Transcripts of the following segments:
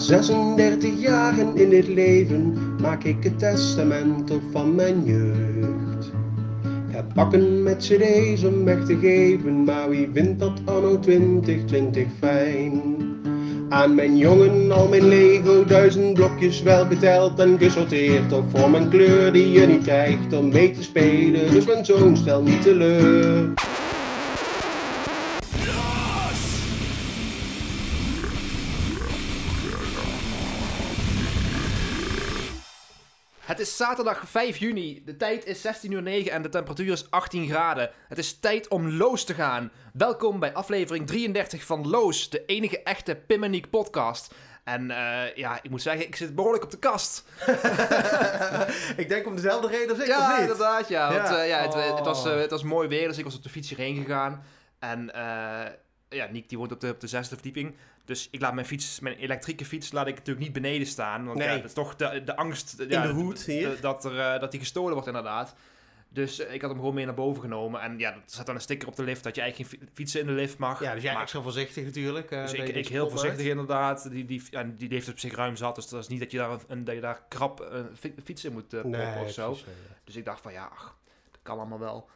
36 jaren in het leven maak ik het testament op van mijn jeugd. Heb bakken met cd's om weg te geven, maar wie vindt dat anno 2020 fijn? Aan mijn jongen al mijn Lego duizend blokjes wel geteld en gesorteerd. Of voor mijn kleur die je niet krijgt om mee te spelen. Dus mijn zoon stel niet teleur. Zaterdag 5 juni, de tijd is 16 uur 9 en de temperatuur is 18 graden. Het is tijd om Loos te gaan. Welkom bij aflevering 33 van Loos, de enige echte Pimmeniek podcast. En eh, ja, ik moet zeggen, ik zit behoorlijk op de kast. ik denk om dezelfde reden als ik, of Ja, inderdaad, ja. Want Ja. eh, ja, het, Oh. het, was, eh, het was mooi weer, dus ik was op de fiets hierheen gegaan. En ja, Niek die woont op de, op de zesde verdieping. Dus ik laat mijn fiets, mijn elektrische fiets, laat ik natuurlijk niet beneden staan. Want Nee. ja, dat is toch de, de angst In ja, de hoed hier. dat, er, eh, dat die gestolen wordt inderdaad. Dus eh, ik had hem gewoon mee naar boven genomen. En ja, er zat dan een sticker op de lift dat je eigenlijk geen fi- fietsen in de lift mag. Ja, dus jij Maar- extra voorzichtig natuurlijk. eh, dus ik, ik heel voorzichtig maakt. inderdaad. Die, die, ja, die heeft op zich ruim zat. Dus dat is niet dat je daar, een, dat je daar krap een fi- fiets in moet proppen Nee, of zo. precies. Dus ik dacht van ja, ach, dat kan allemaal wel.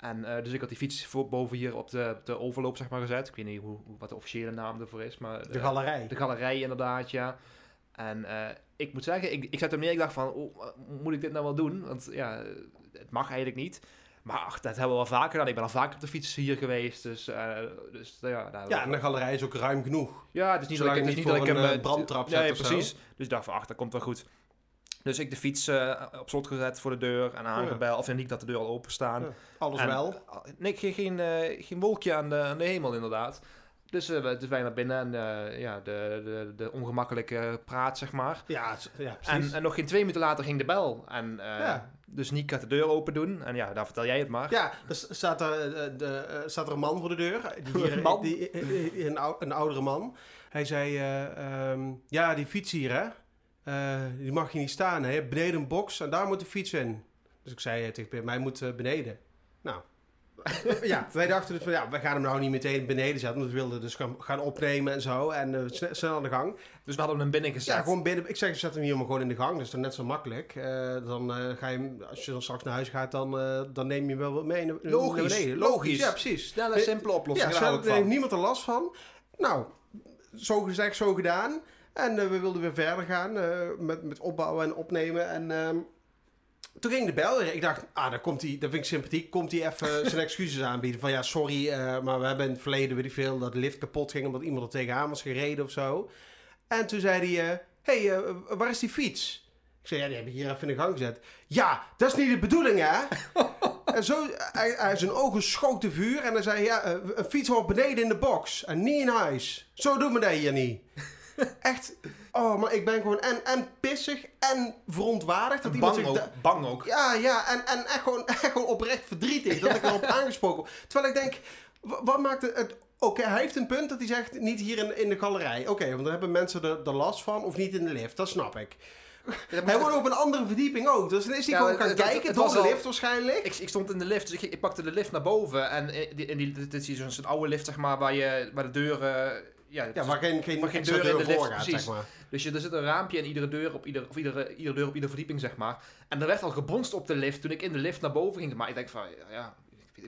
En eh, dus ik had die fiets voor, boven hier op de, de overloop zeg maar gezet. Ik weet niet hoe, wat de officiële naam ervoor is. Maar De galerij. de galerij inderdaad, ja. En eh, ik moet zeggen, ik, ik zet er neer. Ik dacht van, oh, moet ik dit nou wel doen? Want ja, het mag eigenlijk niet. Maar ach, dat hebben we wel vaker gedaan. Ik ben al vaker op de fiets hier geweest. Dus, eh, dus ja, nou, Ja, en de galerij is ook ruim genoeg. ja, het is niet Zolang dat ik, het is niet dat ik hem... een, eh, eh, brandtrap Nee, zet zo. precies. Dus ik dacht van, ach, dat komt wel goed. Dus ik de fiets eh, op slot gezet voor de deur en aangebeld. Of niet dat de deur al open staan. Alles En- wel. Nee, geen, geen, eh, geen wolkje aan de, aan de hemel inderdaad. Dus, eh, we- dus wij naar binnen en eh, ja, de, de, de ongemakkelijke praat, zeg maar. Ja, ja En, precies. en nog geen twee minuten later ging de bel. En eh, Ja. dus Niek gaat de deur open doen. En ja, daar vertel jij het maar. ja, er s- staat er, eh, de, eh, staat er een man voor de deur. Die Een man? Die, eh, een, ou- een oudere man. Hij zei, eh, ehm, ja, die fiets hier, hè. Eh, die mag je niet staan, hè. Beneden een box en daar moet de fiets in. Dus ik zei eh, tegen Pim, hij moet eh, beneden. Nou, ja, wij dachten dus van, ja, we gaan hem nou niet meteen beneden zetten. Want we wilden dus gaan, gaan opnemen en zo. En sne- snel aan de gang. Dus we hadden hem binnen gezet. Ja, gewoon binnen. Ik zeg, zet hem hier maar gewoon in de gang. Dat is dan net zo makkelijk. Dan ga je hem, als je dan straks naar huis gaat, dan, dan neem je hem wel wat mee naar, naar Logisch, beneden. logisch. Ja, precies. Snelle, simpele oplossing. Ja, daar heeft niemand er last van. Nou, zo gezegd, zo gedaan. En eh, we wilden weer verder gaan eh, met, met opbouwen en opnemen. En ehm, toen ging de bel. Ik dacht, ah, daar komt hij, dat vind ik sympathiek. Komt hij even zijn excuses aanbieden. Van ja, sorry, eh, maar we hebben in het verleden, weet ik veel, dat de lift kapot ging omdat iemand er tegenaan was gereden of zo. En toen zei hij, eh, hey, waar is die fiets? Ik zei, ja, die heb ik hier even in de gang gezet. Ja, dat is niet de bedoeling, hè? en zo, hij, hij, zijn ogen schoten vuur en hij zei, ja, een fiets hoort beneden in de box en niet in huis. Zo doen we dat hier niet. Echt, oh, maar ik ben gewoon en, en pissig en verontwaardigd. Dat iemand Bang zich ook. Bang ook. ja, ja, en, en echt, gewoon, echt gewoon oprecht verdrietig dat ik erop aangesproken word. Terwijl ik denk, wa- wat maakt het... het Oké, hij heeft een punt dat hij zegt, niet hier in, in de galerij. Oké, want dan hebben mensen er, er last van, of niet in de lift, dat snap ik. Hij woont op een andere verdieping ook, dus dan is hij Ja, gewoon gaan het- kijken het door was de al- lift waarschijnlijk. Ik, ik stond in de lift, dus ik, ik pakte de lift naar boven. En in die, in die, dit is zo'n oude lift, zeg maar, waar, je, waar de deur... ja, Ja, waar geen, geen, Maar geen extra deur in de lift, precies. zeg maar. Dus je, er zit een raampje in iedere deur op ieder, of iedere, iedere deur op iedere verdieping, zeg maar. En er werd al gebonst op de lift toen ik in de lift naar boven ging. Maar ik denk van, ja,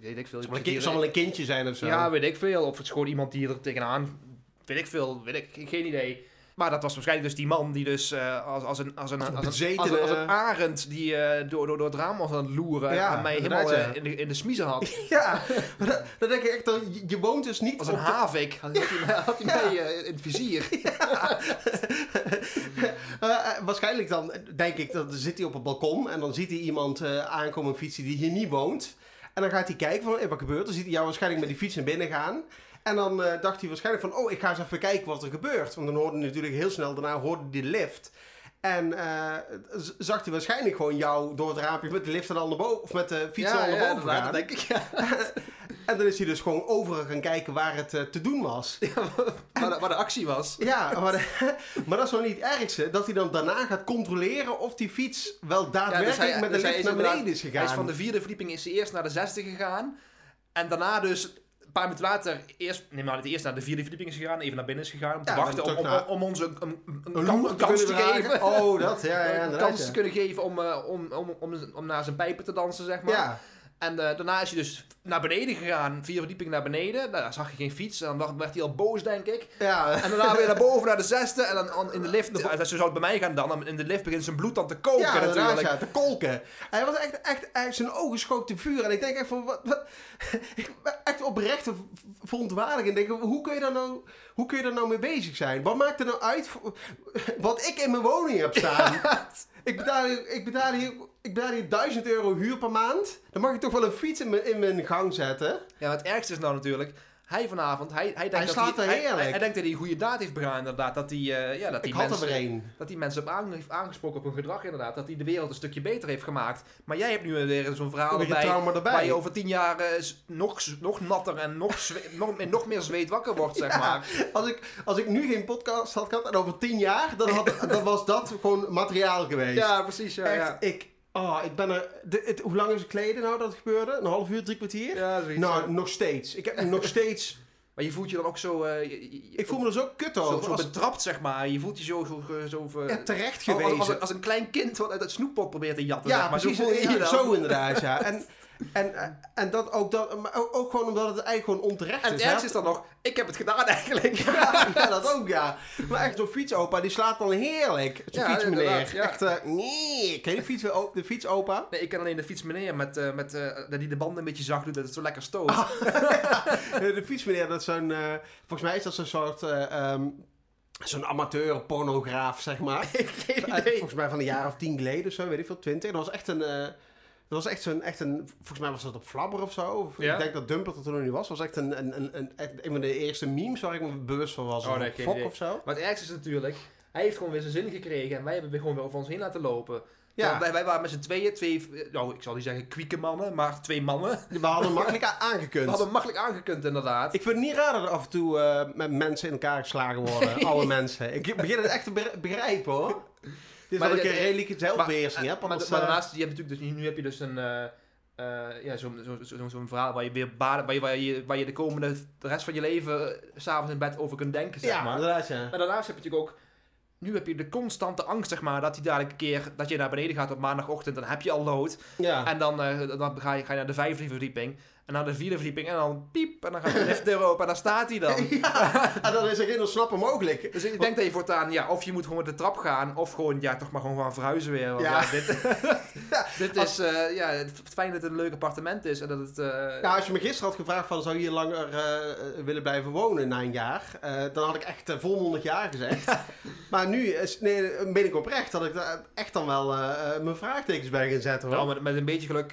weet, ik veel. Het zal wel een kindje zijn of zo. Ja, weet ik veel. Of het is gewoon iemand die er tegenaan... Weet ik veel, weet ik, geen idee. Maar dat was waarschijnlijk dus die man die dus eh, als, als, een, als, een, als, een, als, een, als een arend die eh, door, door, door het raam was aan het loeren Ja, en mij helemaal eh, ja. in, de, in de smiezen had. Ja, dat, dat denk ik echt, dat je, je woont dus niet Als een havik had hij, mij- had hij mij eh, in het vizier. Eh, eh, waarschijnlijk dan, denk ik, dan zit hij op het balkon en dan ziet hij iemand eh, aankomen fietsen die hier niet woont. En dan gaat hij kijken van, eh, wat gebeurt er? Dan ziet hij jou waarschijnlijk met die fiets naar binnen gaan. En dan eh, dacht hij waarschijnlijk van, oh, ik ga eens even kijken wat er gebeurt. Want dan hoorde hij natuurlijk heel snel daarna hoorde hij de lift. En eh, zag hij waarschijnlijk gewoon jou door het raampje met de lift en al naar boven, of met de fiets al naar boven gaan. denk ik. Ja. En dan is hij dus gewoon overal gaan kijken waar het eh, te doen was. waar, de, waar de actie was. Ja, maar, maar dat is nog niet het ergste. Dat hij dan daarna gaat controleren of die fiets wel daadwerkelijk dus hij- met de dus hij lift naar beneden is Hij gegaan. is van de vierde verdieping is hij eerst naar de zesde gegaan. En daarna dus een paar minuten later, eerst, nee, maar het eerst naar de vierde verdieping is gegaan, even naar binnen is gegaan om te Ja, wachten, om, om, naar- om ons een, een, een, Een kan- loer een te kans te geven. Oh, dat, ja, ja, een kans ja. te kunnen geven om, eh, om, om, om, om naar zijn pijpen te dansen, zeg maar. Ja, En eh, daarna is hij dus naar beneden gegaan, vier verdiepingen naar beneden. Nou, daar zag je geen fiets. En dan werd- hij al boos, denk ik. ja. En daarna weer naar boven naar de zesde. En dan in de lift, eh, zo zou het bij mij gaan dan. In de lift begint zijn bloed dan te koken Ja, natuurlijk. ja, te kolken. Hij was echt, echt, echt zijn ogen schoten vuur. En ik denk echt van, wat, wat ik echt oprecht v- verontwaardigd. En denk, hoe kun, je daar nou, hoe kun je daar nou mee bezig zijn? Wat maakt er nou uit voor- wat ik in mijn woning heb staan? Ik betaal, hier- ik, betaal hier, ik betaal hier 1000 euro huur per maand. Dan mag ik toch wel een fiets in mijn, in mijn gang zetten? Ja, maar het ergste is nou natuurlijk... Hij vanavond, hij, hij, denkt, Hij dat hij, hij, hij, hij denkt dat hij een goede daad heeft begaan inderdaad. Dat hij, eh, ja, dat die er mensen, dat die mensen heeft aangesproken op hun gedrag inderdaad. Dat hij de wereld een stukje beter heeft gemaakt. Maar jij hebt nu weer zo'n verhaal erbij... trauma erbij. Waar je over tien jaar eh, nog, nog natter en nog, nog, nog meer zweet wakker wordt, zeg Ja, maar. Als ik, als ik nu geen podcast had gehad en over 10 jaar, dan, had, dan was dat gewoon materiaal geweest. Ja, precies. Ja, Echt, ja. ik... Oh, ik ben er... de- het, hoe lang is het geleden nou dat het gebeurde? Een half uur, drie kwartier? Ja, zoiets. nou, nog steeds. Ik heb nog steeds... Maar je voelt je dan ook zo... eh, je- je- je- Ik voel me er zo kut over. zo als, betrapt, zeg maar. Je voelt je zo... zo, zo, zo ja, terecht als, als, geweest. als, als een klein kind wat uit het snoeppot probeert te jatten, ja, zeg maar. precies. Zo voel je je dan. zo inderdaad, ja. En, en, en dat ook, dat, maar ook, gewoon omdat het eigenlijk gewoon onterecht En het is. ergste is dan nog, ik heb het gedaan eigenlijk. Ja, ja, dat ook, ja. Maar echt zo'n fietsopa, die slaat dan heerlijk. Zo'n Ja, fietsmeneer. ja. Echt, eh, nee. Ken je de, fiets, de fietsopa? Nee, ik ken alleen de fiets meneer met, eh, met, eh, dat die de banden een beetje zacht doet, dat het zo lekker stoot. Ah. de fietsmeneer, dat is zo'n... eh, volgens mij is dat zo'n soort... eh, ehm, zo'n amateur pornograaf, zeg maar. Volgens mij van een jaar of tien geleden of zo, weet ik veel, twintig. Dat was echt een... dat was echt zo'n, echt een, volgens mij was dat op Flabber of zo. Of Ja? Ik denk dat Dumpert er toen nog niet was. was echt een, een, een, een, echt een van de eerste memes waar ik me bewust van was. Oh, Of nee, een geen Fok idee. of zo. Maar het ergste is natuurlijk, hij heeft gewoon weer zijn zin gekregen en wij hebben weer gewoon weer over ons heen laten lopen. Ja. Wij, wij waren met z'n tweeën, twee, nou ik zal niet zeggen kwieke mannen, maar twee mannen. We hadden makkelijk a- We aangekund. hadden makkelijk aangekund inderdaad. Ik vind het niet raar dat er af en toe eh, met mensen in elkaar geslagen worden. Oude mensen. Ik begin het echt te be- begrijpen hoor. Is de- een redelijke zelfbeheersing heb. maar, eh, daarnaast, je hebt natuurlijk dus, nu heb je dus een, eh, ja, zo'n zo, zo, zo, verhaal waar je weer baden, waar je, waar, je, waar je de komende, de rest van je leven s s'avonds in bed over kunt denken, zeg ja, maar. inderdaad ja. Maar daarnaast heb je natuurlijk ook, nu heb je de constante angst, zeg maar, dat hij dadelijk een keer, dat je naar beneden gaat op maandagochtend, dan heb je al lood. Ja. En dan, eh, dan ga, je, ga je naar de vijfde verdieping. En naar de vierde verdieping. En dan piep. En dan gaat de liftdeur open. En daar staat hij dan. Ja, en dan is er geen ontsnappen mogelijk. Dus ik denk dat je voortaan, ja, of je moet gewoon met de trap gaan. Of gewoon, ja, toch maar gewoon gaan verhuizen weer. Want Ja. ja, dit, dit is, eh, ja, het fijn dat het een leuk appartement is. En dat het, Nou, als je me gisteren had gevraagd van zou je hier langer eh, willen blijven wonen na een jaar, dan had ik echt volmondig jaar gezegd. Maar nu is, nee, ben ik oprecht dat ik daar echt dan wel mijn vraagtekens bij ga zetten hoor. nou, met, met een beetje geluk,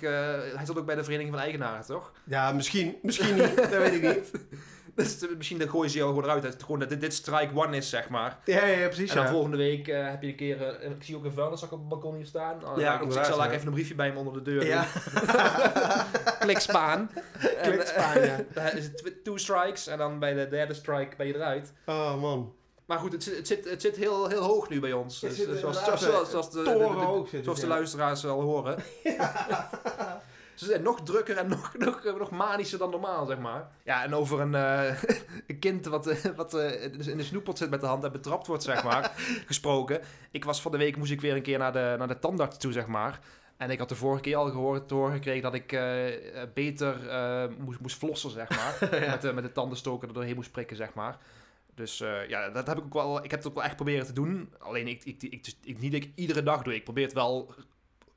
hij zat ook bij de Vereniging van Eigenaren, toch? Ja, misschien, misschien niet, dat weet ik niet. Dus eh, misschien dat gooien ze jou gewoon eruit. Dat, gewoon dat dit, dit strike one is, zeg maar. Ja, ja, ja, precies. En dan Ja. volgende week eh, heb je een keer... eh, ik zie ook een vuilniszak op het balkon hier staan. Oh, Ja, ik, ik zal ja. eigenlijk even een briefje bij hem onder de deur Ja. doen. Klik spaan. Klik spaan, ja. Dan is het tw- two strikes en dan bij de derde strike ben je eruit. Oh man. Maar goed, het zit, het zit, het zit heel, heel hoog nu bij ons. Dus, zoals, inderdaad, zoals, eh, zoals, de, zoals de ja. luisteraars al horen. Ze zijn nog drukker en nog, nog, nog manischer dan normaal, zeg maar. Ja, en over een, eh, een kind wat, eh, wat eh, in de snoeppot zit met de hand en betrapt wordt, zeg maar, gesproken. Ik was van de week, moest ik weer een keer naar de, naar de tandarts toe, zeg maar. En ik had de vorige keer al gehoord, horen gekregen dat ik beter moest, moest flossen, zeg maar. met, de, met de tandenstoker er doorheen moest prikken, zeg maar. Dus ja, dat heb ik ook wel. Ik heb het ook wel echt proberen te doen. Alleen ik, ik, ik, ik, ik- niet dat ik iedere dag doe. Ik probeer het wel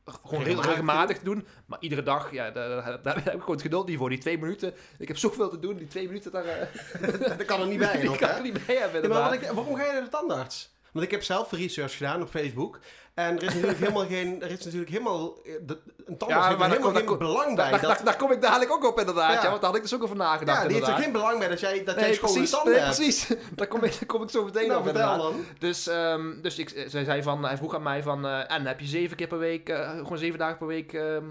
gewoon Regelmatig regelmatig, doen. Maar iedere dag, ja, daar, daar, daar heb ik gewoon het geduld niet voor. Die twee minuten. Ik heb zoveel te doen. Die twee minuten, daar eh, Dat kan er niet bij ik kan er niet bij hebben. Ja, maar wat inderdaad. ik, waarom ga je naar de tandarts? Want ik heb zelf research gedaan op Facebook. En er is natuurlijk helemaal geen... Er is natuurlijk helemaal... eh, de- een tandarts Ja, heeft er helemaal kom- geen belang bij. daar, dat, daar, daar kom ik dadelijk ook op, inderdaad. Ja. Ja. want daar had ik dus ook over nagedacht. ja, die heeft er inderdaad. geen belang bij dat jij, dat jij Nee, precies, tanden nee, precies. Daar kom ik, daar kom ik zo meteen Nou, op, vertel inderdaad. dan. Dus, ehm, dus ik, zij zei van, hij vroeg aan mij van, eh, en heb je zeven keer per week, eh, gewoon zeven dagen per week ehm,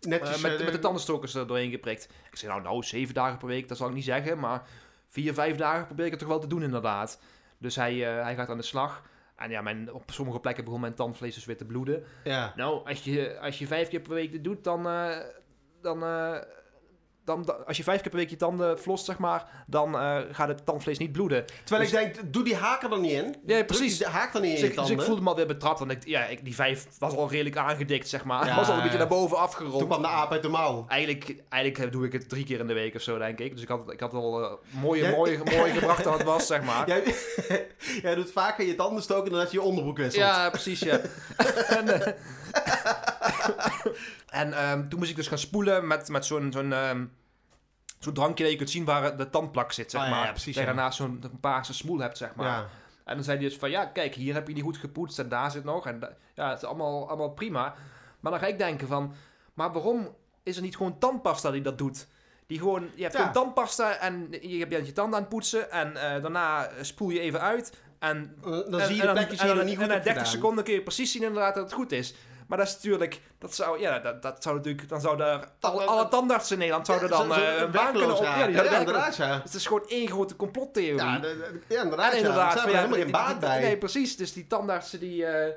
Netjes. eh, met, eh, met de tandenstokers er doorheen geprikt? Ik zei, nou, nou, zeven dagen per week, dat zal ik niet zeggen, maar vier, vijf dagen probeer ik het toch wel te doen, inderdaad. Dus hij, eh, hij gaat aan de slag. En ja, mijn, op sommige plekken begon mijn tandvlees dus weer te bloeden. Ja. Nou, als je, als je vijf keer per week dit doet, dan, eh, dan, eh, dan, als je vijf keer per week je tanden flost, zeg maar, dan eh, gaat het tandvlees niet bloeden. Terwijl Dus- ik denk, doe die haak er dan niet in. Ja, Druk precies. die haak er niet in Dus je ik, dus tanden. ik voelde me alweer betrapt, want ik, ja, ik, die vijf was al redelijk aangedikt, zeg maar. Ja, was al een beetje naar boven afgerold. Toen kwam de aap uit de mouw. Eigenlijk, eigenlijk doe ik het drie keer in de week of zo, denk ik. Dus ik had, ik had al eh, mooie, mooie, mooie gebracht dan het was, zeg maar. Jij, jij doet vaker je tanden stoken dan dat je je onderbroek wisselt. Ja, precies, ja. en eh, en ehm, toen moest ik dus gaan spoelen met, met zo'n zo'n ehm, zo'n drankje dat je kunt zien waar de tandplak zit, zeg Ah, ja, maar. ja, precies, Dat je ja. daarnaast zo'n een paarse smoel hebt, zeg maar. Ja. En dan zei hij dus van, ja, kijk, hier heb je niet goed gepoetst en daar zit nog. En ja, het is allemaal, allemaal prima. Maar dan ga ik denken van, maar waarom is er niet gewoon tandpasta die dat doet? Die gewoon, je hebt gewoon tandpasta en je bent je tanden aan het poetsen. En eh, daarna spoel je even uit. En Eh, Dan en- zie je de plekjes die en nog niet goed En na hebt 30 gedaan. seconden kun je precies zien inderdaad dat het goed is. Maar dat is natuurlijk, dat zou, ja, dat, dat zou natuurlijk, dan zouden er, alle, tandartsen in Nederland zouden dan eh, een baan kunnen op. Ja, inderdaad, ja. Het is gewoon één grote complottheorie. Ja, de- de- ja, inderdaad. en inderdaad, Daar ja, helemaal geen baat bij. Nee, precies. Dus die tandartsen die, eh,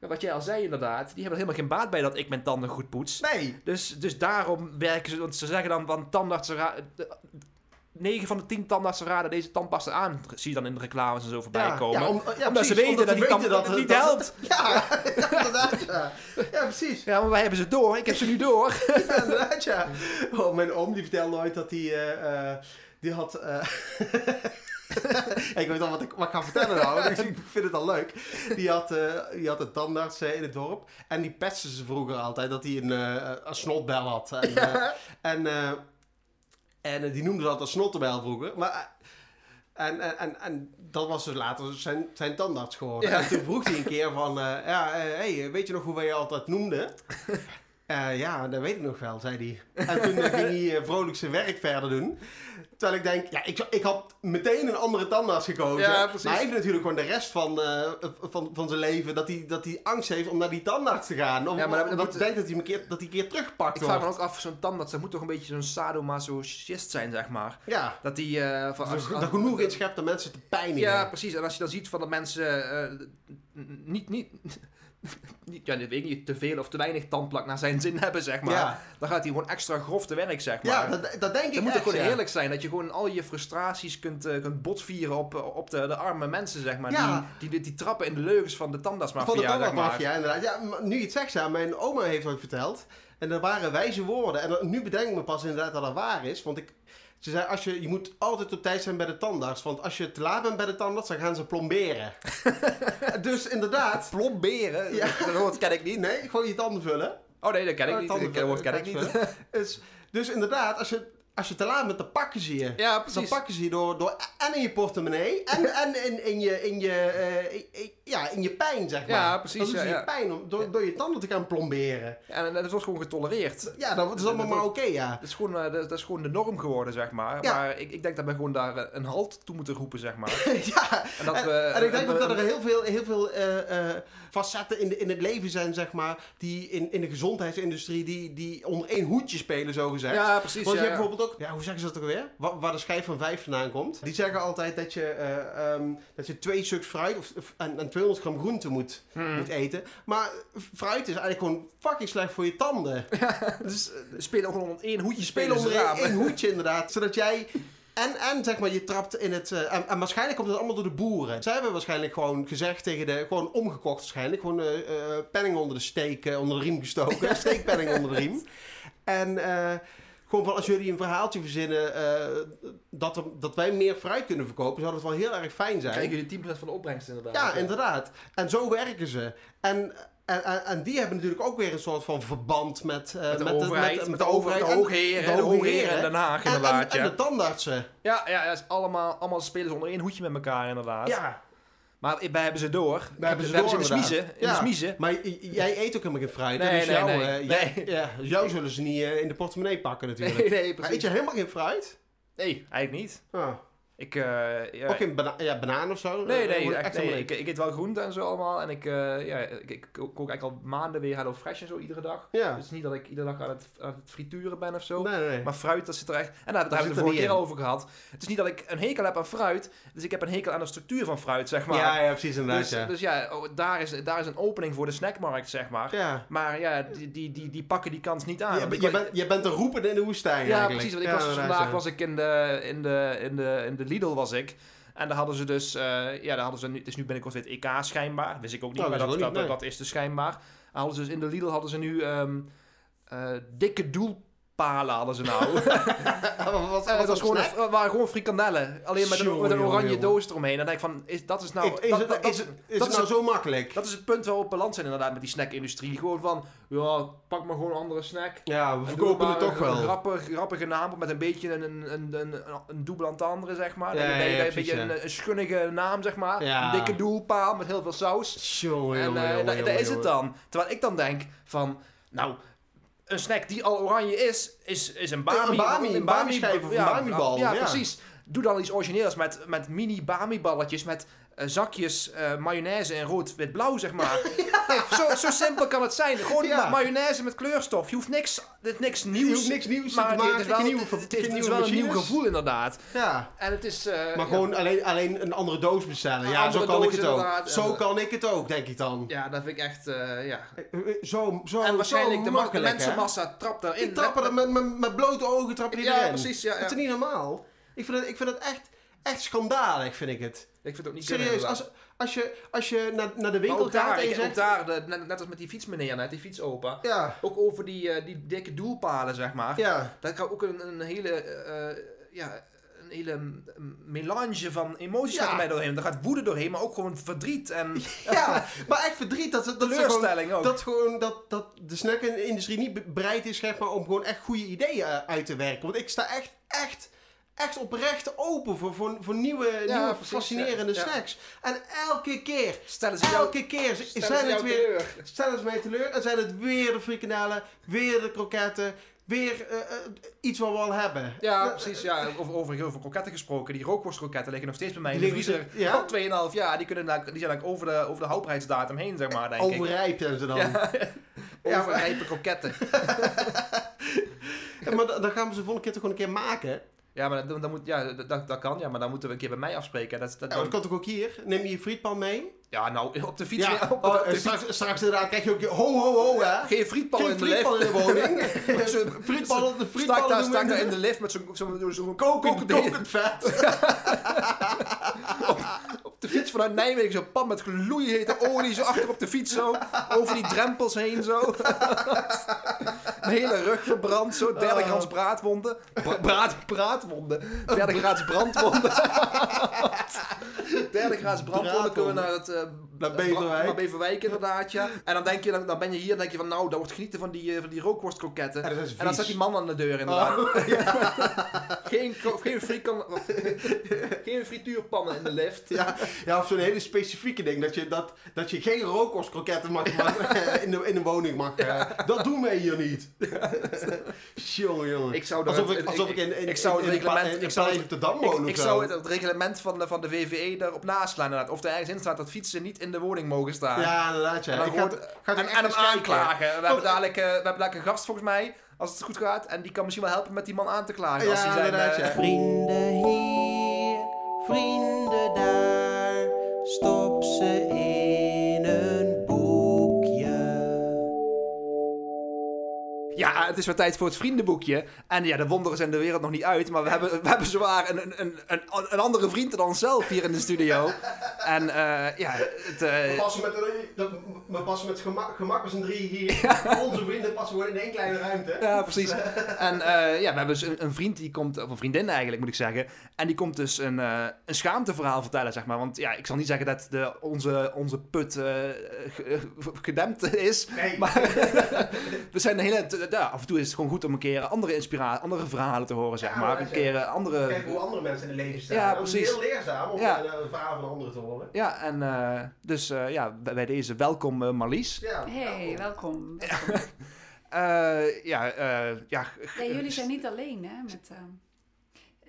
ja, wat jij al zei inderdaad, die hebben er helemaal geen baat bij dat ik mijn tanden goed poets. Nee. Dus, dus daarom werken ze, want ze zeggen dan van tandartsen, 9 van de 10 tandartsen raden deze tandpasta aan. Zie je dan in de reclames en zo voorbij Ja, komen. ja, om- ja, Omdat ze weten omdat dat die tand weten dat het niet dat- helpt. Ja, inderdaad, ja. Ja, precies. Ja, maar wij hebben ze door. Ik heb ze nu door. Ja, inderdaad, ja. Oh, mijn oom die vertelde ooit dat hij... eh, eh, die had... eh, ik weet al wat ik, wat ik ga vertellen nou, dus ik vind het al leuk. Die had, die had een tandarts in het dorp. En die pestte ze vroeger altijd dat hij een, een snotbel had. En, eh, en, en eh, die noemde dat een snottenbel vroeger. Maar... eh, en, en, en, en dat was dus later zijn, zijn tandarts geworden. Ja. En toen vroeg hij een keer van... eh, ja, hey, weet je nog hoe wij je altijd noemden? Eh, ja, dat weet ik nog wel, zei hij. En toen ging hij eh, vrolijk zijn werk verder doen. Terwijl ik denk, ja, ik, ik had meteen een andere tandarts gekozen. Ja, precies. Maar hij heeft natuurlijk gewoon de rest van, eh, van, van zijn leven dat hij, dat hij angst heeft om naar die tandarts te gaan. Om, Ja, maar dat- dat hij moet- denkt dat hij, een keer, dat hij een keer teruggepakt Ik vraag me ook af, zo'n tandarts, dat moet toch een beetje zo'n sadomasochist zijn, zeg maar. Ja, Dat die... eh, van, dat er genoeg in schept om mensen te pijnigen. Ja, precies. En als je dan ziet van de mensen niet, niet, ja, ik weet niet, te veel of te weinig tandplak naar zijn zin hebben, zeg maar. Ja. Dan gaat hij gewoon extra grof te werk, zeg maar. Ja, dat, dat denk ik Het moet echt, ook gewoon ja. heerlijk zijn dat je gewoon al je frustraties kunt, eh, kunt botvieren op, op de, de arme mensen, zeg maar. Ja. Die, die, die trappen in de leugens van de tandartsmafia, Van de zeg maar. tandartsmafia, inderdaad. Ja, nu je het zegt, ja, mijn oma heeft ooit verteld. En dat waren wijze woorden. En nu bedenk ik me pas inderdaad dat dat waar is. Want ik, ze zei, als je, je moet altijd op tijd zijn bij de tandarts. Want als je te laat bent bij de tandarts, dan gaan ze plomberen. dus inderdaad... Plomberen? Ja. Dat woord ken ik niet. Nee, gewoon je tanden vullen. Oh nee, dat ken ik Oh, niet. tanden Dat woord ken ik niet. Dus, dus inderdaad, als je, als je te laat bent, dan pakken ze je. Ja, Dan pakken ze je door, door en in je portemonnee en, en in, in, je, in, je, eh, in- ja, in je pijn, zeg maar. Ja, precies, Dan doen ze ja, je ja. pijn om, door, door je tanden te gaan plomberen. En dat wordt gewoon getolereerd. Ja, dat is allemaal Dat maar oké, ja. Dat is, gewoon, eh, dat, is gewoon de norm geworden, zeg maar. Ja. Maar ik, ik denk dat we gewoon daar eh, een halt toe moeten roepen, zeg maar. ja, En dat we... en ik denk en ook dat er heel veel, heel veel facetten in, de, in het leven zijn, zeg maar, die in, in de gezondheidsindustrie, die, die onder één hoedje spelen, zo gezegd. Ja, precies. Want je ja, hebt ja. bijvoorbeeld ook, ja, hoe zeggen ze dat ook weer? Waar, waar de schijf van vijf vandaan komt. Die zeggen altijd dat je, eh, ehm, dat je twee stuks fruit of, of- en, en 200 gram groente moet, Hmm. moet eten. Maar fruit is eigenlijk gewoon fucking slecht voor je tanden. Dus We spelen gewoon onder één hoedje spelen onder één, hoedje inderdaad. Zodat jij... En, en zeg maar, je trapt in het... eh, en, en waarschijnlijk komt het allemaal door de boeren. Zij hebben waarschijnlijk gewoon gezegd tegen de... Gewoon omgekocht waarschijnlijk. Gewoon eh, penning onder de steek, onder de riem gestoken. steekpenning onder de riem. En gewoon van als jullie een verhaaltje verzinnen... eh, dat, er, dat wij meer fruit kunnen verkopen... zou dat wel heel erg fijn zijn. Krijgen jullie 10% van de opbrengst inderdaad. Ja, inderdaad. En zo werken ze. En, en, en, en die hebben natuurlijk ook weer een soort van verband met, eh, Met de overheid, met de overheid, de en- hoogheren, de hoogheren in Den Haag en, en, inderdaad, en ja. de tandartsen. Ja, ja, ja, is allemaal, allemaal spelen ze onder één hoedje met elkaar inderdaad. Ja, Maar wij hebben ze door. wij hebben ze we door hebben ze in de smiezen. Ja. smiezen. maar jij eet ook helemaal geen fruit. Nee, dus nee, jou, nee. jij- Nee. ja, dus jou zullen ze niet eh, in de portemonnee pakken natuurlijk. Nee, nee, Maar eet precies. je helemaal geen fruit? Nee, eigenlijk niet. Ah. Ik, eh, ja, Ook bana ja, banaan of zo? Nee, Eh, nee, echt, nee. Ik, ik eet wel groente en zo allemaal. En ik, eh, ja, ik, ik kook eigenlijk al maanden weer Hello Fresh en zo iedere dag. Ja. Dus niet dat ik iedere dag aan het, aan het frituren ben of zo. Nee, nee. Maar fruit, dat zit er echt... En daar, daar hebben we het de vorige keer over gehad. Het is niet dat ik een hekel heb aan fruit. Dus ik heb een hekel aan de structuur van fruit, zeg maar. ja, ja, precies inderdaad, dus, ja. dus ja, oh, daar, is, daar is een opening voor de snackmarkt, zeg maar. ja. Maar ja, die, die, die, die pakken die kans niet aan. Je, bent, je bent een roeper in de woestijn ja, eigenlijk. precies. Want ik was dus vandaag was ik in de, in de, in de, in de Lidl was ik. En daar hadden ze dus, eh, ja, daar hadden ze nu, het is nu binnenkort weer het EK schijnbaar. Wist ik ook niet, Oh, maar dat dat, is ook dat, niet, nee. dat is dus schijnbaar. En hadden ze dus in de Lidl hadden ze nu ehm, eh, dikke doelpalen hadden ze nou. Wat was, het was gewoon, het waren gewoon frikandellen. Alleen met een, met een oranje jongen. doos eromheen. En dan denk ik van, is, dat is nou... Is- is dat, het, dat- is, dat nou zo makkelijk? dat is het punt waar we op balans zijn inderdaad met die snackindustrie. Gewoon van, ja, pak maar gewoon een andere snack. Ja, we verkopen het toch een wel. Grappig, grappige naam met een beetje een, een, een, een, een dubbel entendre, zeg maar. Ja, een beetje een, een schunnige naam, zeg maar. Ja. Een dikke doelpaal met heel veel saus. Jongen, en eh, daar is het dan. Terwijl ik dan denk van, nou... Een snack die al oranje is, is, is een bami. Een bami, een bami-schijf of een bamibal, Ja, ja. precies. Doe dan iets origineels met, met mini bami-balletjes, met eh, zakjes eh, mayonaise en rood-wit-blauw, zeg maar. Zo, zo simpel kan het zijn. Gewoon Ja. ma- mayonaise met kleurstof. Je hoeft niks, dit niks nieuws. Je hoeft niks nieuws te maar het maken, is wel, nieuwe- het, het, is wel een nieuw gevoel, inderdaad. Ja. En het is... eh, Maar ja. gewoon alleen, alleen een andere doos bestellen. Een Ja, zo kan ik het ook. Zo kan ik het ook, denk ik dan. Ja, dat vind ik echt, eh, ja. Eh, eh, Zo, zo, en waarschijnlijk zo de, mensenmassa trapt daarin. Die trappen er met, met, met blote ogen trap je Ja, erin. precies, ja, ja. Dat is niet normaal. Ik vind het, ik vind het echt, echt schandalig, vind ik het. Ik vind het ook niet Serieus, als, als je, als je naar, naar de winkel ook daar, gaat en je zegt... daar de, net, net als met die fietsmeneer net, die fietsopa. Ja, Ook over die, eh, die dikke doelpalen, zeg maar. ja. Daar kan ook een, een hele, eh, ja, een hele melange van emoties Ja. gaat mij doorheen. Daar gaat woede doorheen, maar ook gewoon verdriet en Ja, maar echt verdriet dat, dat, dat, ze gewoon, teleurstelling ook. dat, gewoon, dat, dat de snackindustrie niet be- bereid is zeg maar, om gewoon echt goede ideeën eh, uit te werken. Want ik sta echt, echt, echt oprecht open voor, voor, voor nieuwe, Ja, nieuwe precies, fascinerende ja. Ja. snacks. En elke keer, Stellen ze jou, elke keer zijn ze het weer... teleur. Stellen ze mij teleur en zijn het weer de frikandellen, weer de kroketten, weer eh, eh, iets wat we al hebben. Ja, Eh, precies. Ja, over, over, over kroketten gesproken. Die rookworstkroketten liggen nog steeds bij mij in de vriezer. ze- ja? Al 2,5 jaar. Die, kunnen, daar- die zijn eigenlijk over de, over de houdbaarheidsdatum heen, zeg maar, denk ik. Overrijp zijn ze dan. Ja, overrijpe kroketten. Ja, maar dan dan gaan we ze volgende keer toch gewoon een keer maken. Ja, maar dan, dan moet, ja, dat, dat kan, ja, maar dan moeten we een keer bij mij afspreken. Dat, dat, Ja, dat kan toch ook hier? Neem je je frietpan mee? ja, nou, op de fiets. Ja, op oh, op de fiets- straks, straks inderdaad krijg je ook je ho ho ho hè. Geen frietpan in de frietpan lift. in de woning. Zo'n frietballen, de Sta ik frietballen daar, daar in de lift met zo'n kokend- kokend vet. op de fiets vanuit Nijmegen. Zo'n pan met gloeihete olie zo achter op de fiets zo. Over die drempels heen zo. Mijn hele rug verbrand zo. Derde Oh. graads braadwonden. Bra- braad, braadwonden. Derde graads brandwonden. Derde graads brandwonden kunnen we naar het... eh, Naar Beverwijk. Naar Beverwijk inderdaad, ja. En dan denk je, dan, dan ben je hier en denk je van nou, dat wordt genieten van die, eh, van die rookworstkroketten. Ja, is En dan staat die man aan de deur inderdaad. Oh, geen, ko- geen, frikan, geen frituurpannen in de lift. ja, ja, of zo'n hele specifieke ding. Dat je, dat, dat je geen rookworstkroketten mag, mag, eh, in, de, in de woning mag. eh. Dat doen wij hier niet. jongen, jongen. Ik zou alsof ik, alsof ik in, in, ik zou het in, in, reglement- in, in ik zou de Dam Ik, woon ik zou zo. het, het reglement van de, van de VVE daarop naslaan inderdaad. Of er ergens in staat dat fietsen niet in de woning mogen staan. Ja, inderdaad. Ja. En dan gewoon- ga, en, hem aanklagen. We hebben, dadelijk, eh, we hebben dadelijk een gast volgens mij, als het goed gaat. En die kan misschien wel helpen met die man aan te klagen. als Ja, hij zijn, inderdaad, ja. Vrienden hier, vrienden daar, stop het is weer tijd voor het vriendenboekje. En ja, de wonderen zijn de wereld nog niet uit. Maar we hebben, we hebben zowaar een, een, een, een andere vriend dan onszelf hier in de studio. En eh, ja, het, eh, We passen met, we passen met gemak, gemak met z'n drie hier. Onze vrienden passen gewoon in één kleine ruimte. Ja, precies. En eh, ja, we hebben dus een, een vriend die komt, of een vriendin eigenlijk moet ik zeggen. En die komt dus een, een schaamteverhaal vertellen, zeg maar. Want ja, ik zal niet zeggen dat de, onze, onze put ge- gedempt is. Nee. Maar we zijn een hele. Ja, af en toe is het gewoon goed om een keer andere inspiratie, andere verhalen te horen, zeg Ja, maar. Een keer eh, andere. Kijken hoe andere mensen in het leven staan. Ja, Dat is precies. heel leerzaam om Ja. eh, een verhaal van anderen te horen. Ja, en eh, dus eh, ja, bij deze welkom Marlies. Ja, Hey, welkom. Eh, ja, eh, ja, Ja, jullie zijn niet alleen, hè? Met, ehm,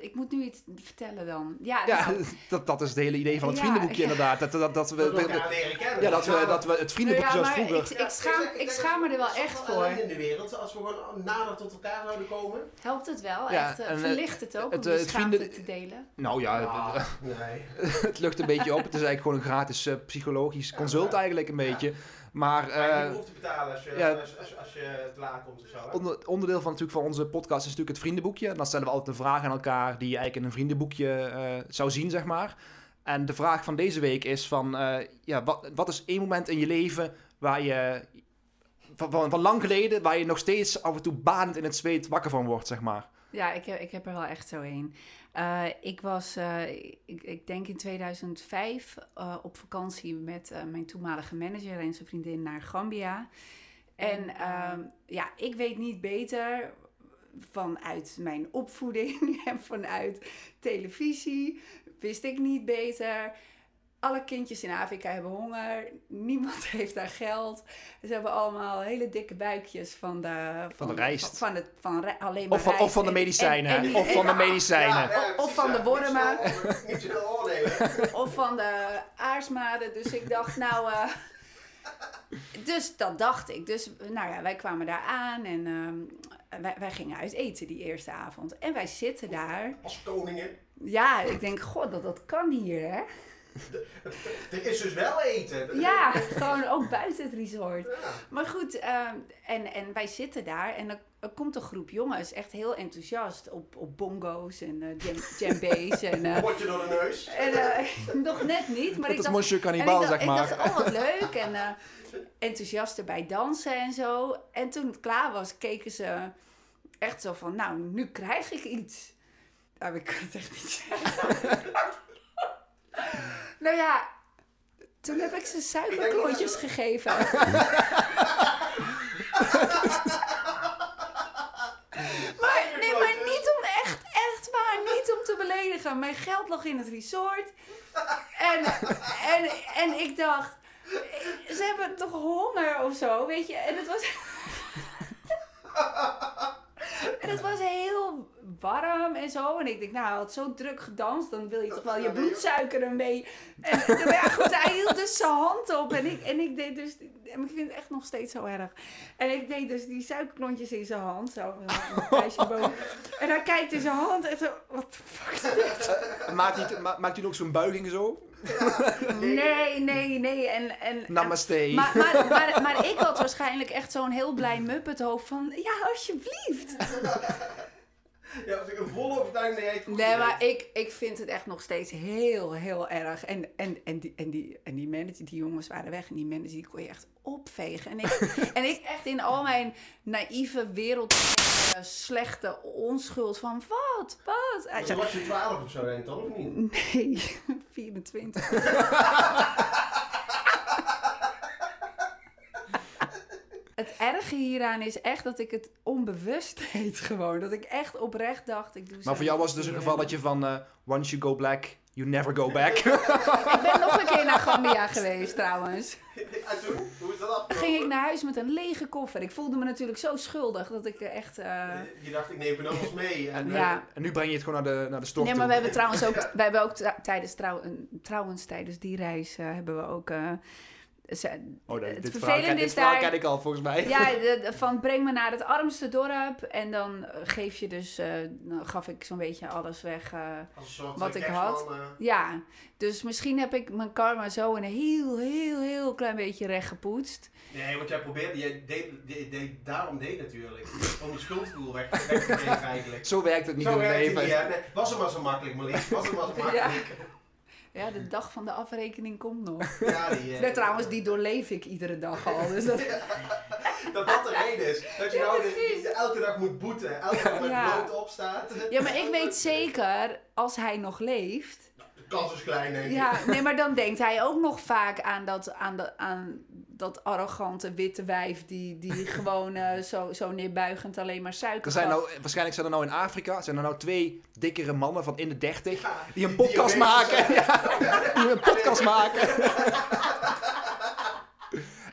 ik moet nu iets vertellen dan. Ja, Ja, nou, dat, dat is het hele idee van het Ja, vriendenboekje ja. inderdaad. Dat, dat, dat we, Dat we we- elkaar leren kennen. ja, dat we, dat we het vriendenboekje Ja, zoals maar vroeger... ik schaam- zeg- ik schaam me er wel echt voor. in de wereld, als we gewoon nader tot elkaar zouden komen. helpt het wel? Ja, echt, eh, en, eh, verlicht het ook het, om eh, de het schaamte vrienden- te delen? Nou ja, Ah, het, nee. het lucht een beetje op. Het is eigenlijk gewoon een gratis eh, psychologisch consult Ja. eigenlijk een beetje. Maar Maar je eh, hoeft te betalen als je, ja. als, als, als je te laat komt of zo. hè? onder, onderdeel van, natuurlijk van onze podcast is natuurlijk het vriendenboekje. En dan stellen we altijd een vraag aan elkaar die je eigenlijk in een vriendenboekje eh, zou zien, zeg maar. En de vraag van deze week is van, eh, ja, wat, wat is één moment in je leven waar je, van, van, van lang geleden, waar je nog steeds af en toe banend in het zweet wakker van wordt, zeg maar. Ja, ik heb, ik heb er wel echt zo een. Eh, ik was, eh, ik, ik denk in 2005, eh, op vakantie met mijn toenmalige manager en zijn vriendin naar Gambia. En ehm, ja, ik weet niet beter vanuit mijn opvoeding en vanuit televisie wist ik niet beter. Alle kindjes in Afrika hebben honger. Niemand heeft daar geld. Ze hebben allemaal hele dikke buikjes van de, Van de rijst. Van, van het, van alleen maar Of van, of van de en- medicijnen. en- en- of van de en- medicijnen. Ja, ja, Of van de wormen. Of van de aarsmaden. Dus ik dacht, nou... eh, dus dat dacht ik. Dus nou ja, wij kwamen daar aan en ehm, wij, wij gingen uit eten die eerste avond. En wij zitten daar. Als koningen. Ja, ik denk, god, dat, dat kan hier, hè? Er is dus wel eten. Ja, gewoon ook buiten het resort. Ja. Maar goed, ehm, en, en wij zitten daar en er, er komt een groep jongens echt heel enthousiast op, op bongo's en eh jam, djembe's. en, eh, Word je door de neus. en eh, nog net niet, maar Dat ik is dacht, Monsieur Cannibal, zeg maar. Ik dacht, oh wat leuk. En eh, enthousiast erbij dansen en zo. En toen het klaar was, keken ze echt zo van, nou, nu krijg ik iets. Nou, ik kan het echt niet zeggen. nou ja, toen heb ik ze suikerklontjes gegeven. maar, nee, maar niet om echt, echt waar, niet om te beledigen. Mijn geld lag in het resort. En, en, en ik dacht, ze hebben toch honger of zo, weet je? En het was... En het was heel warm en zo. En ik denk, nou, hij had zo druk gedanst, dan wil je toch wel je bloedsuiker ermee. En, en maar ja, goed, hij hield dus zijn hand op. En ik, en ik deed dus, en ik vind het echt nog steeds zo erg. En ik deed dus die suikerklontjes in zijn hand, zo, een boven. En hij kijkt in zijn hand en zo, wat de fuck is dit? Maakt hij, ma- maakt hij ook zo'n buiging zo? Nee, nee, nee. En, en, Namaste. Maar, maar, maar, maar ik had waarschijnlijk echt zo'n heel blij muppethoofd van... Ja, alsjeblieft. Ja, als ik een volle overtuiging dat jij het goed Nee, maar ik, ik vind het echt nog steeds heel, heel erg. En, en, en, die, en, die, en die manager, die jongens waren weg. En die manager, die kon je echt opvegen. En ik, en ik echt in al mijn naïeve wereld... slechte onschuld van wat, wat? Hij Toen zei, was je 12 of zo, dan, of niet? nee, 24. Het erge hieraan is echt dat ik het onbewust deed gewoon. Dat ik echt oprecht dacht, ik doe Maar voor jou was het dus een geval dat je van eh, once you go black, you never go back. Ik ben nog een keer naar Gambia geweest trouwens. En toen? Hoe is dat afgelopen? Ging ik naar huis met een lege koffer. Ik voelde me natuurlijk zo schuldig dat ik echt... eh, Je dacht, ik neem van alles mee. En, En, eh, Ja. en nu breng je het gewoon naar de, naar de stort Nee, maar toe. we hebben trouwens ook, wij hebben ook tra- tijdens trouw, trouwens tijdens die reis hebben we ook. Ze- Oh, dat, het dit, verhaal, vervelende is daar- ken ik al volgens mij. ja, de- de- van breng me naar het armste dorp en dan eh, geef je dus, eh, dan gaf ik zo'n beetje alles weg. eh. soort wat ik had. ja, dus misschien heb ik mijn karma zo een heel, heel, heel klein beetje recht gepoetst. Nee, want jij probeerde, jij deed, deed, deed- daarom deed je natuurlijk. Om je schuldgevoel weg, weg te geven eigenlijk. Zo werkt het niet Zo in het werkt het leven. niet? Nee, was het maar zo makkelijk, Marlies. Was het maar zo makkelijk. Ja, de dag van de afrekening komt nog. Ja, die, eh, Nee, trouwens, die doorleef ik iedere dag al. Dus dat, Dat dat de reden is. Dat je Ja, nou de- precies. de- elke dag moet boeten. Elke dag met Ja. bloot opstaat. ja, maar ik weet zeker, als hij nog leeft, De kans is klein, denk ik. Ja, nee, maar dan denkt hij ook nog vaak aan dat, aan de, aan dat arrogante witte wijf die, die gewoon eh, zo, zo neerbuigend alleen maar suiker Er zijn nou, waarschijnlijk zijn er nou in Afrika zijn er nou twee dikkere mannen van in de 30 Ja, die een podcast maken. Ja, die een podcast maken.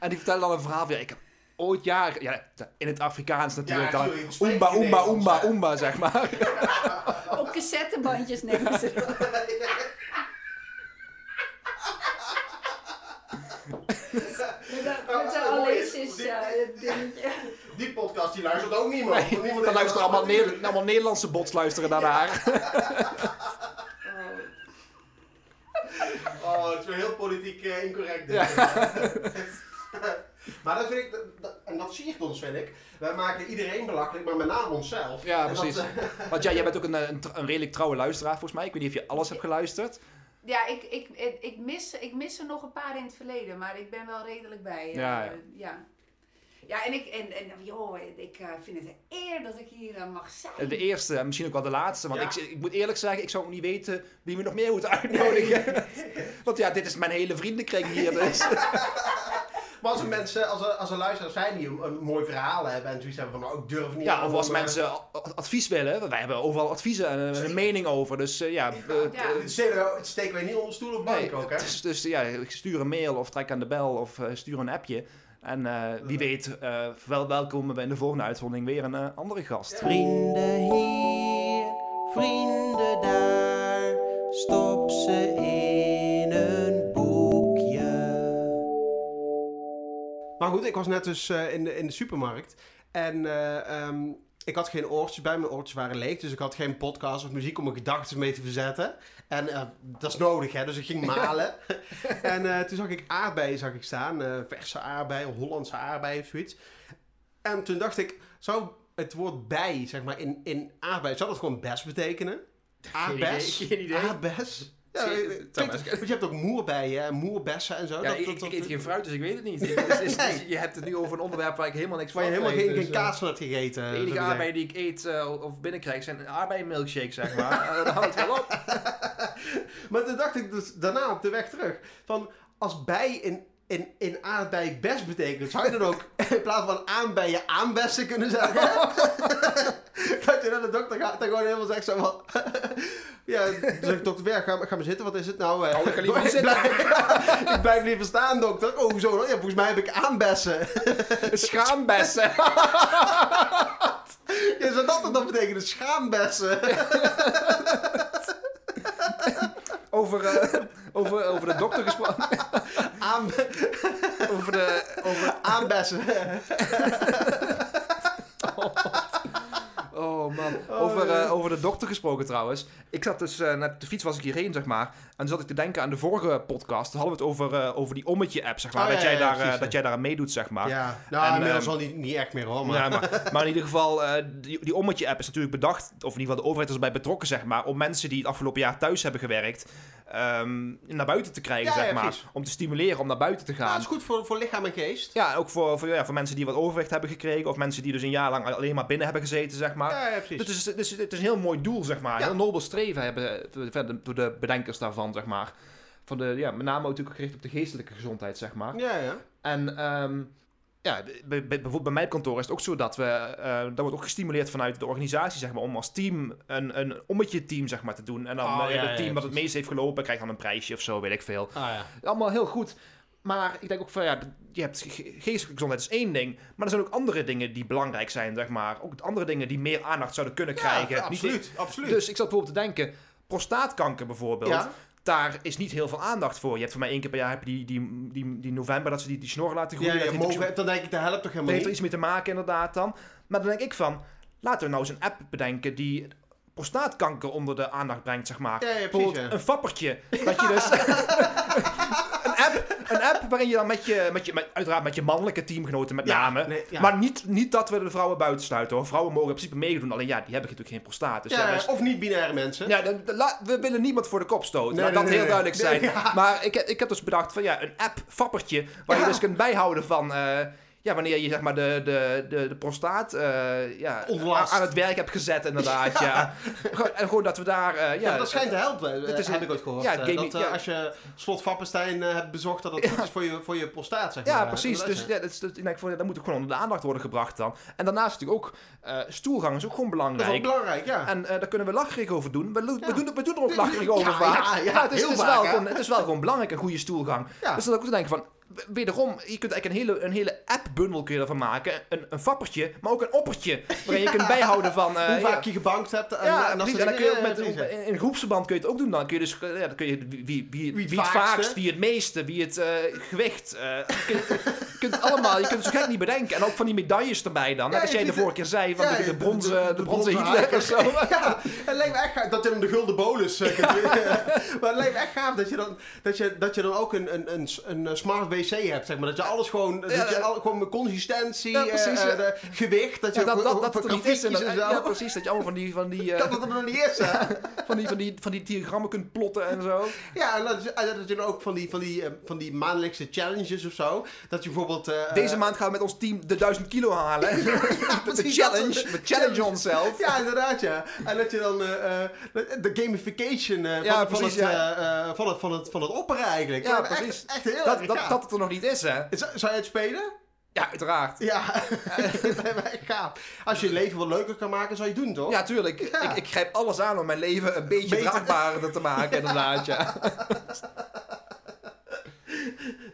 en die vertellen dan een verhaal van, ja, ik heb ooit jaren, ja, in het Afrikaans natuurlijk Ja, dan, Nederlands, oemba, hè? oemba, zeg maar. Oké, cassettebandjes nemen ze. Met dat- met zo'n Dingetje. Die podcast die luistert ook niemand. Nee, Niemand dan luisteren allemaal, allemaal Nederlandse bots luisteren naar haar. Oh. Oh, het is weer heel politiek eh, incorrect. maar dat vind ik, dat- dat- en dat siert ons, vind ik. Wij maken iedereen belachelijk, maar met name onszelf. Ja, En dat, precies. eh, Want ja, jij bent ook een, eh, een, redelijk trouwe luisteraar volgens mij. Ik weet niet of je alles hebt geluisterd. Ja, ik, ik, ik, ik, mis, ik mis er nog een paar in het verleden, maar ik ben wel redelijk bij. Ja, ja. ja. Ja, en ik, en, en joh, ik eh, vind het een eer dat ik hier eh, mag zijn. De eerste en misschien ook wel de laatste. Want Ja. ik, ik moet eerlijk zeggen, ik zou ook niet weten wie we nog meer moeten uitnodigen. Want ja, dit is mijn hele vriendenkring hier. Dus. Maar als er mensen, als er, als er luisteraars zijn die een, een mooi verhaal hebben en zoiets hebben van, nou, ik durf niet Ja, of als eh, mensen advies willen. want Wij hebben overal adviezen en een, een mening over. Dus ja, eh, Ja. Het steken, het steken wij niet onder stoel of bank Nee, ook, hè? Dus, dus ja, stuur een mail of trek aan de bel of stuur een appje. En eh, wie weet, eh wel, welkomen we in de volgende uitzondering weer een eh, andere gast. Vrienden hier, vrienden daar, stop ze in een boekje. Maar goed, ik was net dus eh, in, de, in de supermarkt. En eh, ehm, ik had geen oortjes bij. Mijn oortjes waren leeg. Dus ik had geen podcast of muziek om mijn gedachten mee te verzetten. En eh, dat is nodig, hè. Dus ik ging malen. en eh, toen zag ik aardbeien zag ik staan. eh, verse aardbeien, Hollandse aardbeien of zoiets. En toen dacht ik, zou het woord bij, zeg maar, in, in aardbei, zou dat gewoon best betekenen? Aardbes? idee, geen idee. Aardbes? Ja, eh, best- want je hebt ook moerbijen, hè, moerbessen en zo. Ja, Dat- ik, dat- ik dat- eet geen fruit, dus ik weet het niet. Dus- dus- Nee. Je hebt het nu over een onderwerp waar ik helemaal niks van Waar je helemaal geen, dus, geen eh, kaas van hebt gegeten. De enige aardbeien die ik eet eh, of binnenkrijg zijn aardbeienmilkshakes, zeg maar. Eh, Dan houdt het wel op. Maar toen dacht ik dus daarna op de weg terug. Van als bij in, in, in aardbei best betekent, zou je dan ook in plaats van aanbijen aanbessen kunnen zeggen? dat je naar de dokter gaat en gewoon helemaal zegt zo van... ja, zeg ik dokter Berg, ga, ga maar zitten, wat is het nou? eh? Oh, ik liever blijf, ik blijf liever staan, dokter. Oh, hoezo dan? Ja, volgens mij heb ik aanbessen. Schaambessen. ja, zou dat dan betekenen? Schaambessen? Over, eh, over, over de dokter gesproken. Aan, Over de... Over, aanbessen. oh man. Over, eh, over de dokter gesproken trouwens. Ik zat dus eh, net de fiets was ik hierheen, zeg maar. En toen zat ik te denken aan de vorige podcast. Toen hadden we het over, eh, over die ommetje-app, zeg maar. Oh, dat, ja, jij daar, precies, dat jij daar aan meedoet, zeg maar. Ja, nou, En, inmiddels ehm, wel niet, niet echt meer hoor. Maar... Ja, maar, maar in ieder geval, die, die ommetje-app is natuurlijk bedacht, of in ieder geval de overheid is erbij betrokken, zeg maar, om mensen die het afgelopen jaar thuis hebben gewerkt, ehm, naar buiten te krijgen, Ja, zeg ja, maar. precies. Om te stimuleren om naar buiten te Ja, gaan. dat is goed voor, voor lichaam en geest. Ja, ook voor, voor, ja, voor mensen die wat overwicht hebben gekregen, of mensen die dus een jaar lang alleen maar binnen hebben gezeten, zeg maar. Ja, ja, precies. Dus het is, het, is, het is een heel mooi doel, zeg maar. Ja. Heel nobel streven hebben door de bedenkers daarvan, zeg maar. Van de, ja, met name ook natuurlijk gericht op de geestelijke gezondheid, zeg maar. Ja, ja. En ehm, ja, bij, bij- bijvoorbeeld bij mijn kantoor is het ook zo dat we, eh dat wordt ook gestimuleerd vanuit de organisatie, zeg maar, om als team een, een ommetje team, zeg maar, te doen. En dan Oh, eh, ja, het ja, team dat het meest heeft gelopen, krijgt dan een prijsje of zo, weet ik veel. Ah ja. Allemaal heel goed. Maar ik denk ook van, ja, je hebt ge- geestelijke gezondheid is één ding. Maar er zijn ook andere dingen die belangrijk zijn, zeg maar. Ook andere dingen die meer aandacht zouden kunnen krijgen. Niet- absoluut, absoluut. Dus ik zat bijvoorbeeld te denken, prostaatkanker bijvoorbeeld. ja. Daar is niet heel veel aandacht voor. Je hebt voor mij één keer per jaar heb je die, die, die, die november dat ze die, die snor laten groeien. ja, Dat mogen, dan denk ik, dat helpt toch helemaal heeft er niet? iets mee te maken inderdaad dan. Maar dan denk ik van, laten we nou eens een app bedenken die prostaatkanker onder de aandacht brengt, zeg maar. Ja, ja, precies, Bijvoorbeeld ja. een fappertje. Dat je dus... een, app, een app waarin je dan met je, met je met, uiteraard met je mannelijke teamgenoten met name... nee. Maar niet, niet dat we de vrouwen buiten sluiten hoor. Vrouwen mogen in principe meedoen. Alleen ja, die hebben natuurlijk geen prostaat. Dus ja, dus- of niet-binaire mensen. ja, de- de- la- we willen niemand voor de kop stoten. Nee, Laat nee, dat heel duidelijk zijn. Maar ik, ik heb dus bedacht van ja, een app, fappertje, waar je dus kunt bijhouden van... eh, ja, wanneer je zeg maar de, de, de, de prostaat eh, ja, Ontlast. aan het werk hebt gezet inderdaad. ja. En gewoon dat we daar... eh, ja, dat schijnt te helpen, dit is heb ik ooit gehoord. ja, eh, gaming- dat als je slot Vappenstein hebt bezocht, dat dat goed is voor je, voor je prostaat, zeg maar. Ja, precies. dat Dus ja, dat, is, dat, ik dat moet ook gewoon onder de aandacht worden gebracht dan. En daarnaast natuurlijk ook, stoelgang is ook gewoon Dat is wel belangrijk. belangrijk, ja. En daar kunnen we lacherig over doen. We, we, doen, we doen er ook lacherig over ja, ja, het is, het, wel gewoon, het is wel gewoon belangrijk, een goede stoelgang. Dus dan ook te denken van, wederom, je kunt eigenlijk een hele, een hele app-bundel kun je ervan maken. Een, een fappertje, maar ook een oppertje. Waarin je kunt bijhouden van... eh, Hoe ja, vaak je gebankt hebt. En, ja, en, dan kun je ook met, ja. in een groepsverband kun je het ook doen. Dan kun je dus, eh, ja, dan kun je wie, wie, wie, wie, het vaakste. vaakst, wie het meeste, wie het eh, gewicht. eh, je, kunt, je kunt het allemaal, je kunt het zo gek niet bedenken. En ook van die medailles erbij dan. Ja, als jij de vorige keer zei van de, bronzen, de- de, de bronzen Hitler of zo. Ja, het lijkt me echt gaaf dat je dan de gulden bolus eh, kunt. Maar het lijkt me echt gaaf dat je dan, dat je, dat je dan ook een, een, een, een eh, smart wc hebt, zeg maar. Dat je alles gewoon, dat je al, gewoon met consistentie, Ja, precies, eh, de gewicht, dat je dat, dat, dat voor het er niet is. En dat- en zo. ja, precies. Dat je allemaal van die, van die, eh, Dat het er nog niet is, hè? van die, van die, van die diagrammen kunt plotten en zo. Ja, en dat, je- en dat je dan ook van die, van, die, eh, van die maandelijkse challenges of zo. Dat je bijvoorbeeld... eh, Deze eh, maand gaan we met ons team de 1000 kilo halen. de challenge. We challenge onszelf. Ja, inderdaad, ja. En dat je dan eh, eh, de- gamification eh, van, het, eh, eh, van, het, van, het, van het opperen eigenlijk. Ja, echt, precies. Echt heel Dat, erg dat, dat het er nog niet is, hè? Zou zou je het spelen? Ja, uiteraard. Ja, gaaf. Als je je leven wat leuker kan maken, zou je het doen, toch? Ja, tuurlijk. Ja. Ik, ik grijp alles aan om mijn leven een beetje Beter. draagbaarder te maken, inderdaad, ja.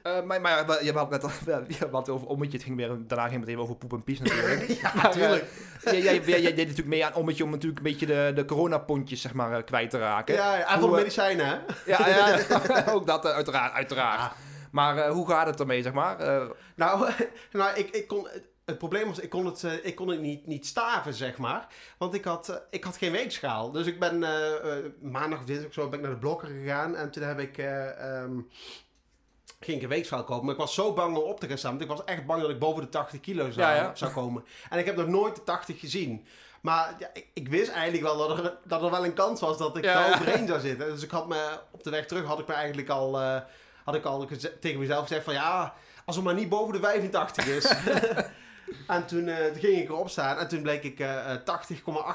Eh, maar, maar je had net al, je had over ommetje, het ging weer, daarna ging het even over poep en pies natuurlijk. Ja, Maar, eh, jij, jij, jij, jij deed natuurlijk mee aan ommetje om natuurlijk een beetje de, de coronapontjes zeg maar, eh, kwijt te raken. Ja, ja, eh, medicijnen, hè? Ja, ja, ook dat uiteraard, uiteraard. Maar eh, hoe gaat het ermee, zeg maar? Eh, Nou, nou ik, ik kon, het, probleem was, ik kon het, eh, ik kon het niet, niet staven, zeg maar. Want ik had, ik had geen weegschaal. Dus ik ben maandag of dinsdag zo ben ik naar de blokker gegaan. En toen heb ik... ehm, ging ik een weegschaal kopen. Maar ik was zo bang om op te gaan staan. Want ik was echt bang dat ik boven de 80 kilo zou, Ja, ja. zou komen. En ik heb nog nooit de 80 gezien. Maar ja, ik, ik wist eigenlijk wel dat er, dat er wel een kans was dat ik daar overheen zou zitten. Dus ik had me op de weg terug had ik me eigenlijk al, had ik al tegen mezelf gezegd van ja, als het maar niet boven de 85 is. en toen, eh, toen ging ik erop staan en toen bleek ik eh, eh,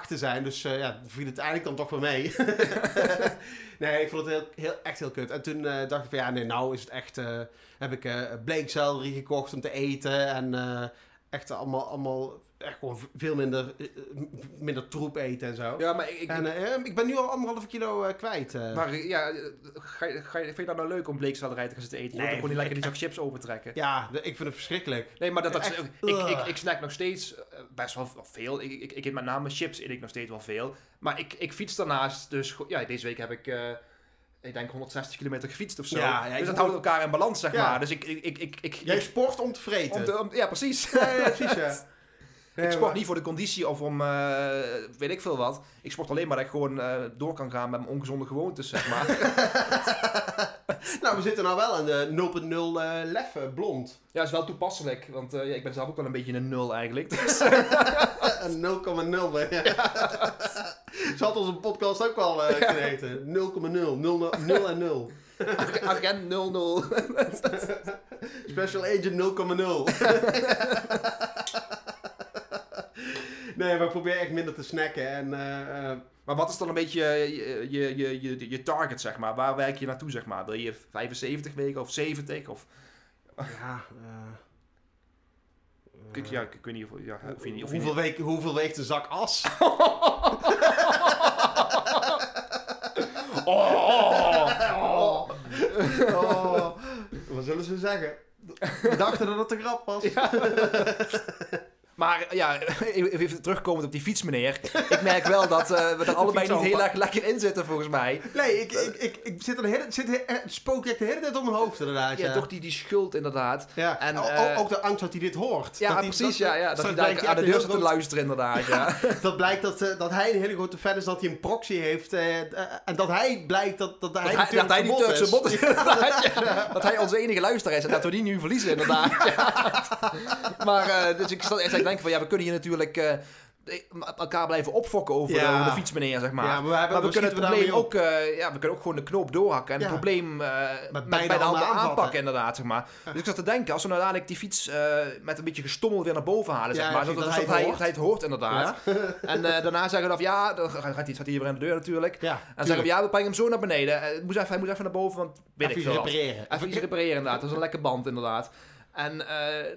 80,8 te zijn. Dus eh, ja, viel het eigenlijk dan toch wel mee. nee, ik vond het heel, heel, echt heel kut. En toen eh, dacht ik van ja, nee, nou is het echt... eh, heb ik eh bleekselderie gekocht om te eten en eh, echt allemaal, allemaal echt gewoon veel minder, eh, minder troep eten en zo. ja, maar ik, ik, En eh, ik ben nu al anderhalve kilo eh, kwijt. eh. maar ja, eh, ga, je- ga, vind je dat nou leuk om bleekselderij te gaan zitten eten? Nee, ook gewoon niet lekker ik- die zak chips opentrekken. ja, ik vind het verschrikkelijk. Nee, maar dat, dat, Echt, ik, ik, ik, ik snack nog steeds eh, best wel veel. Ik, ik, ik eet met name chips, eet ik nog steeds wel veel. Maar ik, ik fiets daarnaast, dus ja, deze week heb ik, eh, ik denk 160 kilometer gefietst of zo. Ja, ja, ik dus dat houdt elkaar in balans, zeg Ja. maar. Dus ik, ik, ik, ik, ik, Jij ik- sport om te vreten. om te- om- ja, precies. Ja, ja, precies, ja. Nee, ik sport maar- niet voor de conditie of om, eh, weet ik veel wat. Ik sport alleen maar dat ik gewoon eh, door kan gaan met mijn ongezonde gewoontes, zeg maar. Nou, we zitten nou wel aan de 0.0 eh lef blond. ja, is wel toepasselijk, want ja, ik ben zelf ook wel een beetje een nul eigenlijk. Dus, Een 0,0. hè. Ja. Zo had onze podcast ook wel kunnen heten. 0,0. 0, 0 en 0. agent 00. Special Agent 0,0. Nee, maar ik probeer echt minder te snacken. En eh, eh, Maar wat is dan een beetje je, je, je, je, je target, zeg maar? Waar werk je naartoe, zeg maar? Wil je 75 weken of 70? Of, ja, eh, ik, ja, ik weet niet of, ja, of je hoeveel, week, hoeveel weegt een zak as? Oh! Oh, wat zullen ze zeggen? We dachten dat het een grap was. Maar ja, even terugkomend op die fiets, meneer. Ik merk wel dat eh, we er allebei niet heel erg lekker in zitten, volgens mij. Nee, ik, ik, ik, ik zit er de hele, zit, spook echt de hele tijd om mijn hoofd inderdaad. Ja, Ja, toch die, die schuld inderdaad. Ja. En, eh, ook de angst dat hij dit hoort. Ja, dat precies. ja, ja, dat straks hij aan de deur zit te luisteren, inderdaad. Ja. Dat blijkt dat, eh, dat hij een hele grote fan is dat hij een proxy heeft. eh, eh, en dat hij blijkt dat, dat hij, Dat hij, dat hij die Turkse bot is. Dat hij onze enige luisteraar is en dat we die nu verliezen, inderdaad. Ja. Maar, eh, dus ik zat echt denken van, ja, we kunnen hier natuurlijk eh, elkaar blijven opfokken over, Ja. de, over de fietsmeneer, zeg maar. Ja, maar we, hebben, maar we kunnen het probleem ook, eh, ja, we kunnen ook gewoon de knoop doorhakken en Ja. het probleem met, beide beide handen aanpakken, inderdaad, zeg maar. Dus ik zat te denken, als we nou dadelijk die fiets met een beetje gestommel weer naar boven halen, zeg maar. precies, Dat, dat dat, hij het hij, hij het hoort, inderdaad. En daarna zeggen we dan, ja, dan gaat hij, staat hij hier weer aan de deur natuurlijk. En dan zeggen we, ja, we brengen hem zo naar beneden. Het moest even, hij moet even naar boven, want weet Even ik veel repareren. Even iets repareren inderdaad. Dat is een lekker band inderdaad. En eh,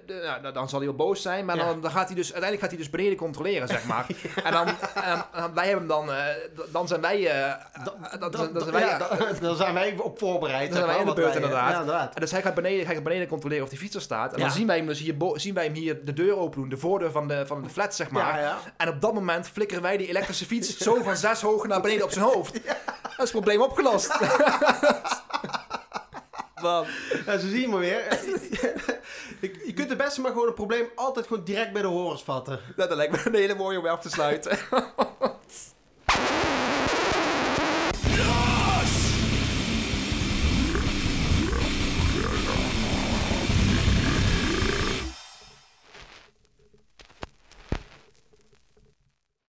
de- nou, dan zal hij wel boos zijn, maar Ja. dan, dan gaat hij dus, uiteindelijk gaat hij dus beneden controleren, zeg maar. En dan, en, en wij hebben dan, dan zijn wij, dan, dan, zijn wij, dan, zijn wij op voorbereid. Dan zijn wij in de beurt, inderdaad. Ja, inderdaad. En dus hij gaat beneden, hij gaat beneden controleren of die fiets er staat. En dan zien wij hem dus hier, zien wij hem hier de deur open doen, de voordeur van de, van de flat, zeg maar. En op dat moment flikkeren wij die elektrische fiets zo van zes hoog naar beneden op zijn hoofd. Dat is het probleem opgelost. Man. Ja, zo zie je maar weer. Je kunt het beste maar gewoon een probleem altijd gewoon direct bij de horens vatten. Nou, dat lijkt me een hele mooie om af te sluiten.